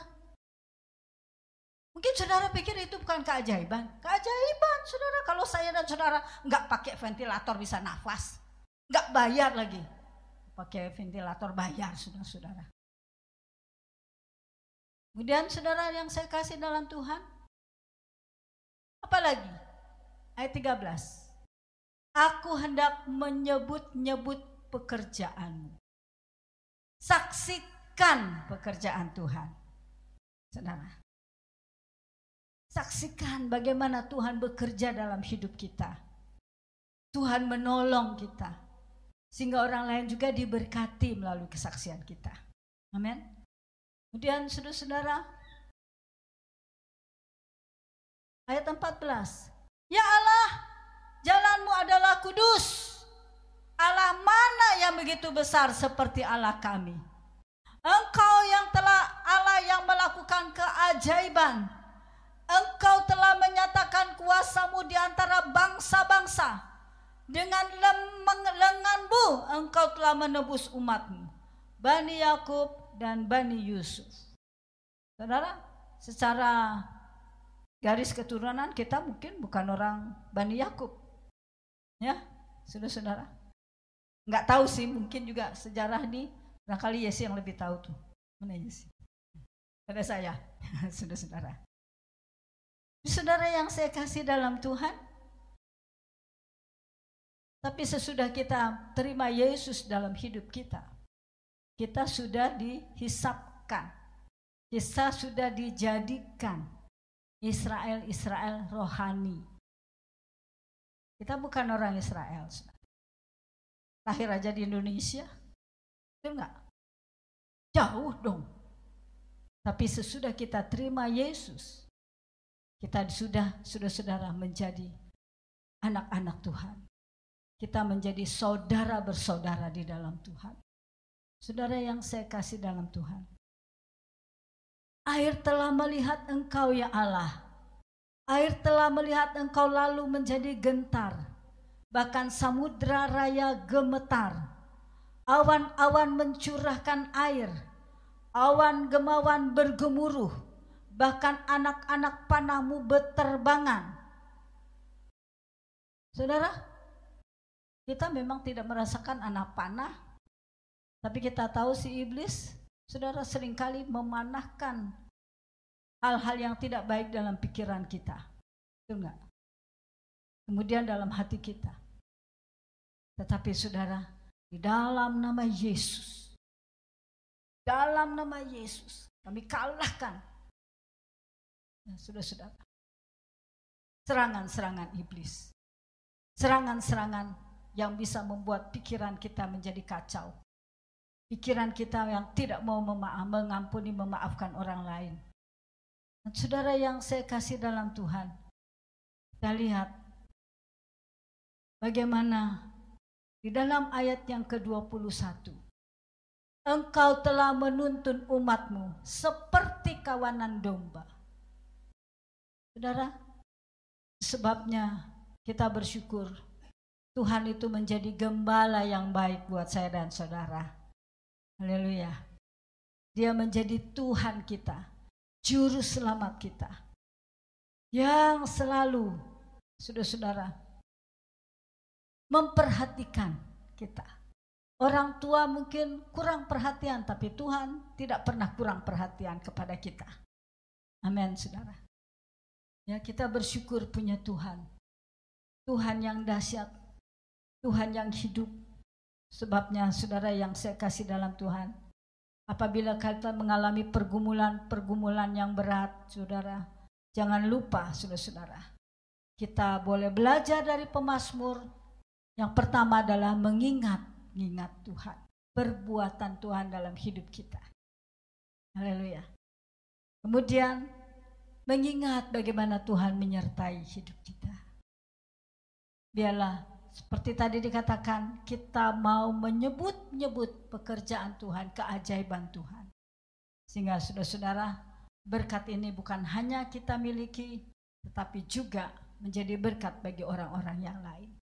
Mungkin saudara pikir itu bukan keajaiban. Keajaiban, saudara. Kalau saya dan saudara nggak pakai ventilator bisa nafas. Nggak bayar lagi. Pakai ventilator bayar, saudara-saudara. Kemudian saudara yang saya kasih dalam Tuhan. Apalagi? Ayat 13. Aku hendak menyebut-nyebut pekerjaanmu. Saksikan pekerjaan Tuhan. Saudara. Saksikan bagaimana Tuhan bekerja dalam hidup kita. Tuhan menolong kita. Sehingga orang lain juga diberkati melalui kesaksian kita. Amin. Kemudian saudara-saudara, ayat 14. Ya Allah, jalanmu adalah kudus. Allah mana yang begitu besar seperti Allah kami. Engkau yang telah Allah yang melakukan keajaiban. Engkau telah menyatakan kuasamu di antara bangsa-bangsa. Dengan lenganmu engkau telah menebus umatmu. Bani Yakub dan Bani Yusuf. Saudara, secara garis keturunan kita mungkin bukan orang Bani Yakub. Ya, saudara-saudara. Nggak tahu sih, mungkin juga sejarah ini barangkali Yesi yang lebih tahu tuh. Mana Yesi? Pada saya, saudara-saudara. Saudara yang saya kasih dalam Tuhan, tapi sesudah kita terima Yesus dalam hidup kita, kita sudah dihisapkan. Kita sudah dijadikan Israel-Israel rohani. Kita bukan orang Israel. Lahir aja di Indonesia. Itu enggak? Jauh dong. Tapi sesudah kita terima Yesus, kita sudah sudah saudara menjadi anak-anak Tuhan. Kita menjadi saudara bersaudara di dalam Tuhan. Saudara yang saya kasih dalam Tuhan. Air telah melihat engkau ya Allah. Air telah melihat engkau lalu menjadi gentar. Bahkan samudra raya gemetar. Awan-awan mencurahkan air. Awan gemawan bergemuruh. Bahkan anak-anak panahmu berterbangan. Saudara, kita memang tidak merasakan anak panah. Tapi kita tahu si iblis Saudara sering kali memanahkan hal-hal yang tidak baik dalam pikiran kita. Itu enggak? Kemudian dalam hati kita. Tetapi saudara, di dalam nama Yesus, dalam nama Yesus, kami kalahkan. Ya, sudah-sudah. Serangan-serangan iblis. Serangan-serangan yang bisa membuat pikiran kita menjadi kacau pikiran kita yang tidak mau memaaf, mengampuni, memaafkan orang lain. Dan saudara yang saya kasih dalam Tuhan, kita lihat bagaimana di dalam ayat yang ke-21. Engkau telah menuntun umatmu seperti kawanan domba. Saudara, sebabnya kita bersyukur Tuhan itu menjadi gembala yang baik buat saya dan saudara. Haleluya. Dia menjadi Tuhan kita, juru selamat kita. Yang selalu, saudara-saudara, memperhatikan kita. Orang tua mungkin kurang perhatian, tapi Tuhan tidak pernah kurang perhatian kepada kita. Amin, saudara. Ya, kita bersyukur punya Tuhan. Tuhan yang dahsyat, Tuhan yang hidup, Sebabnya saudara yang saya kasih dalam Tuhan, apabila kita mengalami pergumulan-pergumulan yang berat, saudara, jangan lupa saudara-saudara, kita boleh belajar dari pemazmur. Yang pertama adalah mengingat, mengingat Tuhan, perbuatan Tuhan dalam hidup kita. Haleluya. Kemudian mengingat bagaimana Tuhan menyertai hidup kita. Biarlah seperti tadi dikatakan, kita mau menyebut-nyebut pekerjaan Tuhan, keajaiban Tuhan. Sehingga saudara-saudara, berkat ini bukan hanya kita miliki, tetapi juga menjadi berkat bagi orang-orang yang lain.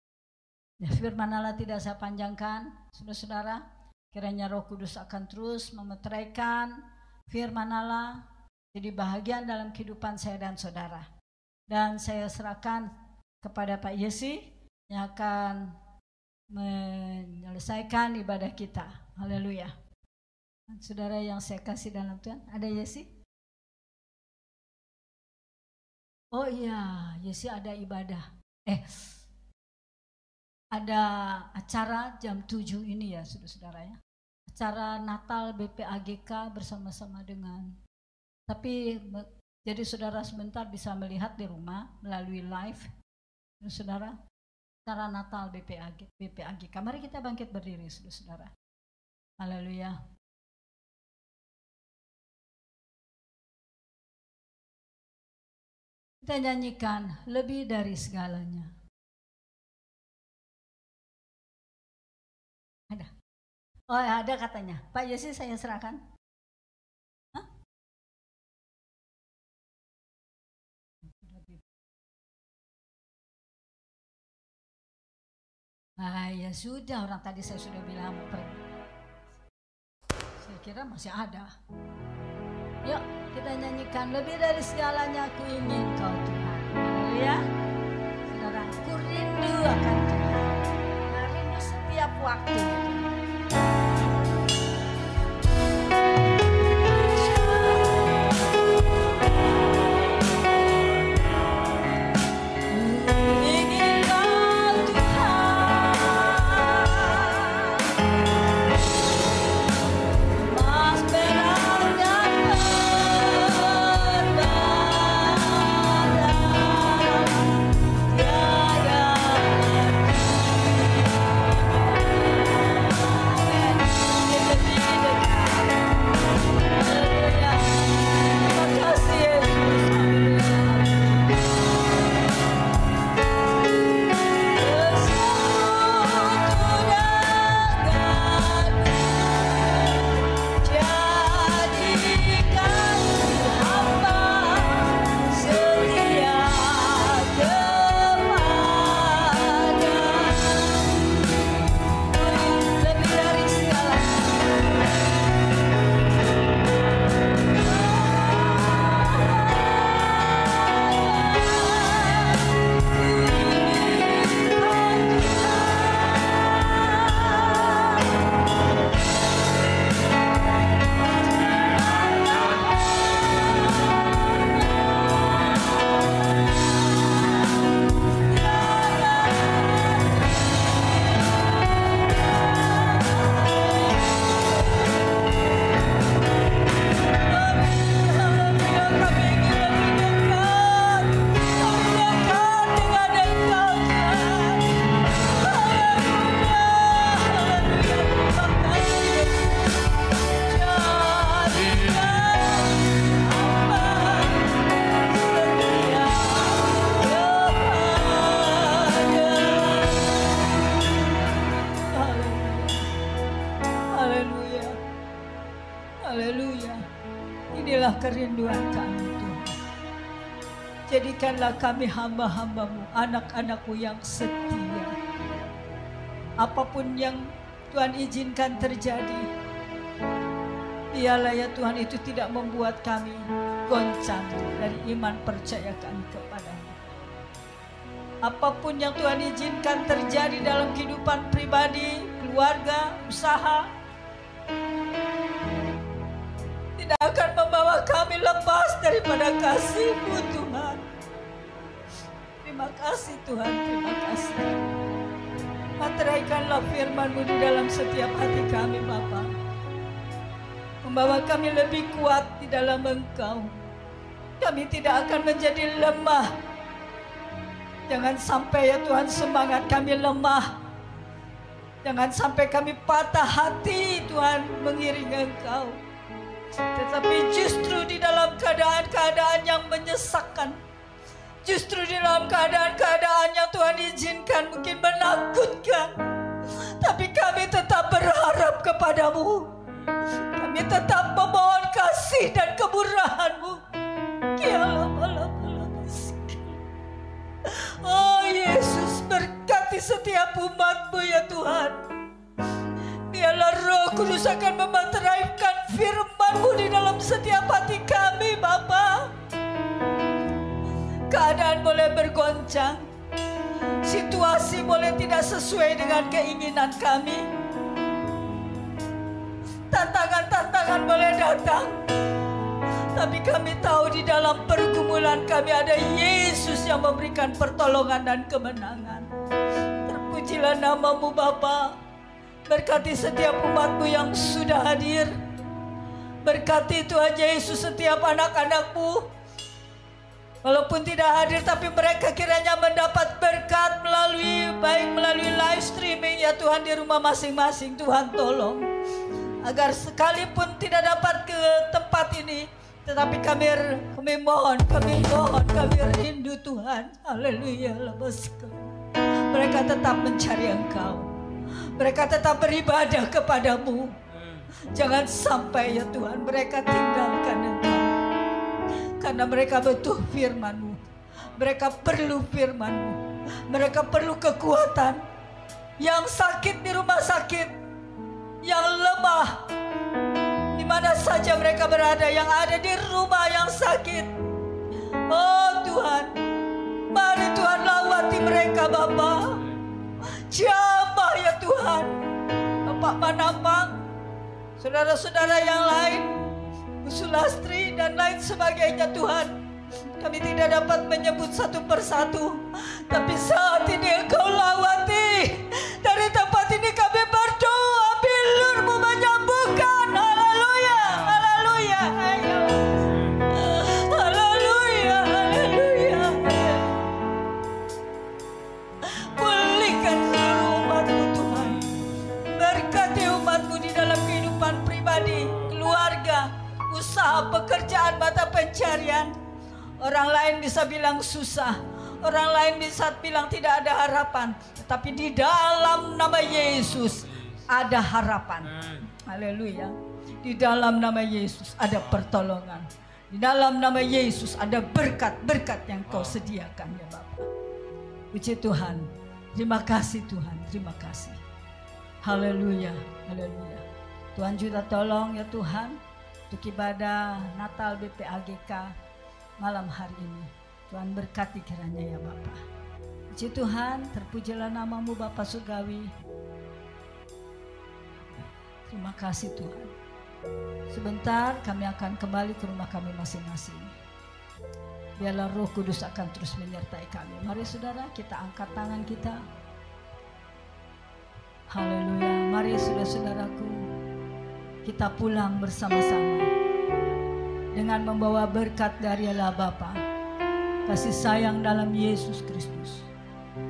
Ya, firman Allah tidak saya panjangkan, saudara-saudara, kiranya roh kudus akan terus memeteraikan firman Allah jadi bahagian dalam kehidupan saya dan saudara. Dan saya serahkan kepada Pak Yesi yang akan menyelesaikan ibadah kita. Haleluya. Saudara yang saya kasih dalam Tuhan, ada Yesi? Oh iya, Yesi ada ibadah. Eh, ada acara jam 7 ini ya, saudara-saudara ya. Acara Natal BPAGK bersama-sama dengan tapi jadi saudara sebentar bisa melihat di rumah melalui live. Saudara, Cara Natal BPAG, BPAG. Mari kita bangkit berdiri, saudara-saudara. Haleluya. Kita nyanyikan lebih dari segalanya. Oh ada katanya. Pak Yesi saya serahkan. Ah ya sudah orang tadi saya sudah bilang mau pergi. Saya kira masih ada. Yuk kita nyanyikan lebih dari segalanya aku ingin kau Tuhan. Haleluya. Saudara, ku rindu akan Tuhan. Nah, rindu setiap waktu. Jadikanlah kami hamba-hambamu, anak-anakmu yang setia. Apa pun yang Tuhan izinkan terjadi, biarlah ya Tuhan itu tidak membuat kami goncang dari iman percaya kami kepadamu. Apa pun yang Tuhan izinkan terjadi dalam kehidupan pribadi, keluarga, usaha, tidak akan membawa kami lepas daripada kasih-Mu Tuhan. Terima kasih Tuhan, terima kasih. Materaikanlah firman-Mu di dalam setiap hati kami Bapa. Membawa kami lebih kuat di dalam Engkau. Kami tidak akan menjadi lemah. Jangan sampai ya Tuhan semangat kami lemah. Jangan sampai kami patah hati Tuhan mengiringi Engkau. Tetapi justru di dalam keadaan-keadaan yang menyesakkan. Justru di dalam keadaan-keadaan yang Tuhan izinkan mungkin menakutkan. Tapi kami tetap berharap kepadamu. Kami tetap memohon kasih dan kemurahan-Mu. Oh Yesus berkati setiap umat-Mu ya Tuhan. Biarlah roh kudus akan memateraipkan firman-Mu di dalam setiap hati kami Bapa. Keadaan boleh bergoncang. Situasi boleh tidak sesuai dengan keinginan kami. Tantangan-tantangan boleh datang. Tapi kami tahu di dalam pergumulan kami ada Yesus yang memberikan pertolongan dan kemenangan. Terpujilah namamu Bapa. Berkati setiap umatmu yang sudah hadir. Berkati Tuhan Yesus setiap anak-anakmu. Walaupun tidak hadir tapi mereka kiranya mendapat berkat melalui baik melalui live streaming. Ya Tuhan di rumah masing-masing Tuhan tolong. Agar sekalipun tidak dapat ke tempat ini tetapi kami kami mohon kami mohon kami rindu Tuhan. Haleluya lepaskan mereka tetap mencari engkau. Mereka tetap beribadah kepadamu. Jangan sampai ya Tuhan mereka tinggalkan engkau karena mereka butuh firman-Mu. Mereka perlu firman-Mu. Mereka perlu kekuatan. Yang sakit di rumah sakit, yang lemah di mana saja mereka berada yang ada di rumah yang sakit. Oh Tuhan, mari Tuhan lawati mereka Bapa. Jamah ya Tuhan. Bapak Manapang, saudara-saudara yang lain, Sulastri dan lain sebagainya Tuhan. Kami tidak dapat menyebut satu persatu. Tapi saat ini engkau lawati. Dari tempat pekerjaan, mata pencarian. Orang lain bisa bilang susah. Orang lain bisa bilang tidak ada harapan. Tetapi di dalam nama Yesus ada harapan. Haleluya. Di dalam nama Yesus ada pertolongan. Di dalam nama Yesus ada berkat-berkat yang kau sediakan ya Bapak. Puji Tuhan. Terima kasih Tuhan. Terima kasih. Haleluya. Haleluya. Tuhan juga tolong ya Tuhan. Untuk ibadah Natal BPAGK malam hari ini. Tuhan berkati kiranya ya Bapak. Puji Tuhan, terpujilah namamu Bapak Surgawi. Terima kasih Tuhan. Sebentar kami akan kembali ke rumah kami masing-masing. Biarlah roh kudus akan terus menyertai kami. Mari saudara kita angkat tangan kita. Haleluya. Mari saudara-saudaraku kita pulang bersama-sama dengan membawa berkat dari Allah Bapa, kasih sayang dalam Yesus Kristus,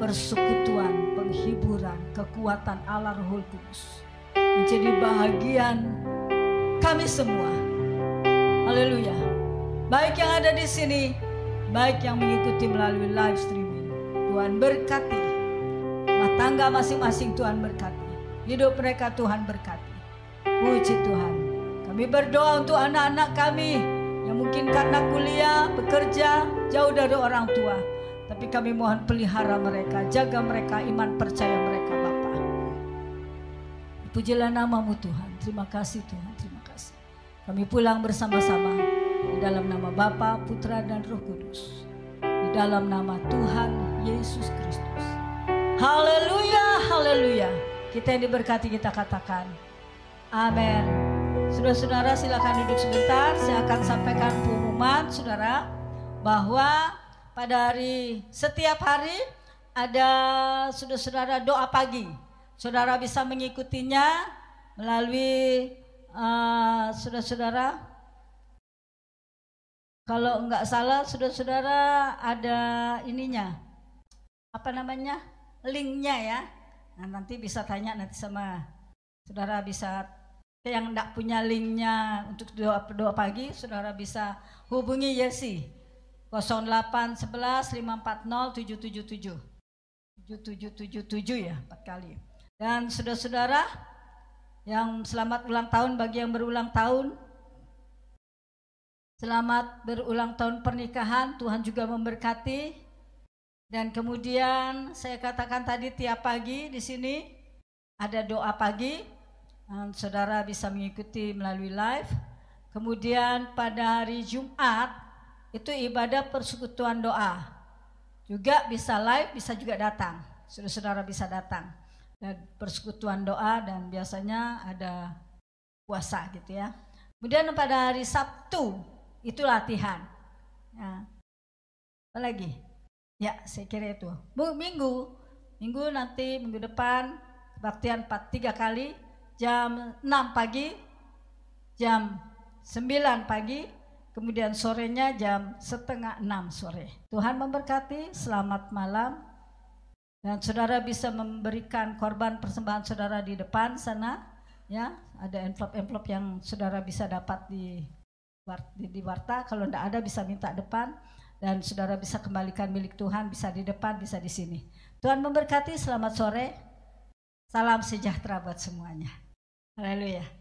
persekutuan, penghiburan, kekuatan Allah Roh Kudus menjadi bahagian kami semua. Haleluya. Baik yang ada di sini, baik yang mengikuti melalui live streaming. Tuhan berkati. Rumah tangga masing-masing Tuhan berkati. Hidup mereka Tuhan berkati. Puji Tuhan. Kami berdoa untuk anak-anak kami yang mungkin karena kuliah, bekerja, jauh dari orang tua. Tapi kami mohon pelihara mereka, jaga mereka, iman percaya mereka Bapa. Pujilah namamu Tuhan. Terima kasih Tuhan, terima kasih. Kami pulang bersama-sama di dalam nama Bapa, Putra dan Roh Kudus. Di dalam nama Tuhan Yesus Kristus. Haleluya, haleluya. Kita yang diberkati kita katakan. Amin. Saudara-saudara silakan duduk sebentar. Saya akan sampaikan pengumuman saudara bahwa pada hari setiap hari ada saudara-saudara doa pagi. Saudara bisa mengikutinya melalui uh, saudara-saudara. Kalau enggak salah saudara-saudara ada ininya. Apa namanya? Linknya ya. Nah, nanti bisa tanya nanti sama saudara bisa yang tidak punya linknya untuk doa, doa pagi, saudara bisa hubungi Yesi 0811 540 777 7777 ya empat kali. Dan saudara-saudara yang selamat ulang tahun bagi yang berulang tahun. Selamat berulang tahun pernikahan, Tuhan juga memberkati. Dan kemudian saya katakan tadi tiap pagi di sini ada doa pagi, saudara bisa mengikuti melalui live. Kemudian pada hari Jumat itu ibadah persekutuan doa. Juga bisa live, bisa juga datang. Saudara-saudara bisa datang. Dan persekutuan doa dan biasanya ada puasa gitu ya. Kemudian pada hari Sabtu itu latihan. Ya. Apa lagi? Ya, saya kira itu. Minggu, minggu nanti minggu depan kebaktian 4 tiga kali jam 6 pagi, jam 9 pagi, kemudian sorenya jam setengah 6 sore. Tuhan memberkati, selamat malam. Dan saudara bisa memberikan korban persembahan saudara di depan sana, ya. Ada envelope-envelope yang saudara bisa dapat di di, di warta. Kalau tidak ada bisa minta depan dan saudara bisa kembalikan milik Tuhan bisa di depan, bisa di sini. Tuhan memberkati, selamat sore. Salam sejahtera buat semuanya. Haleluya.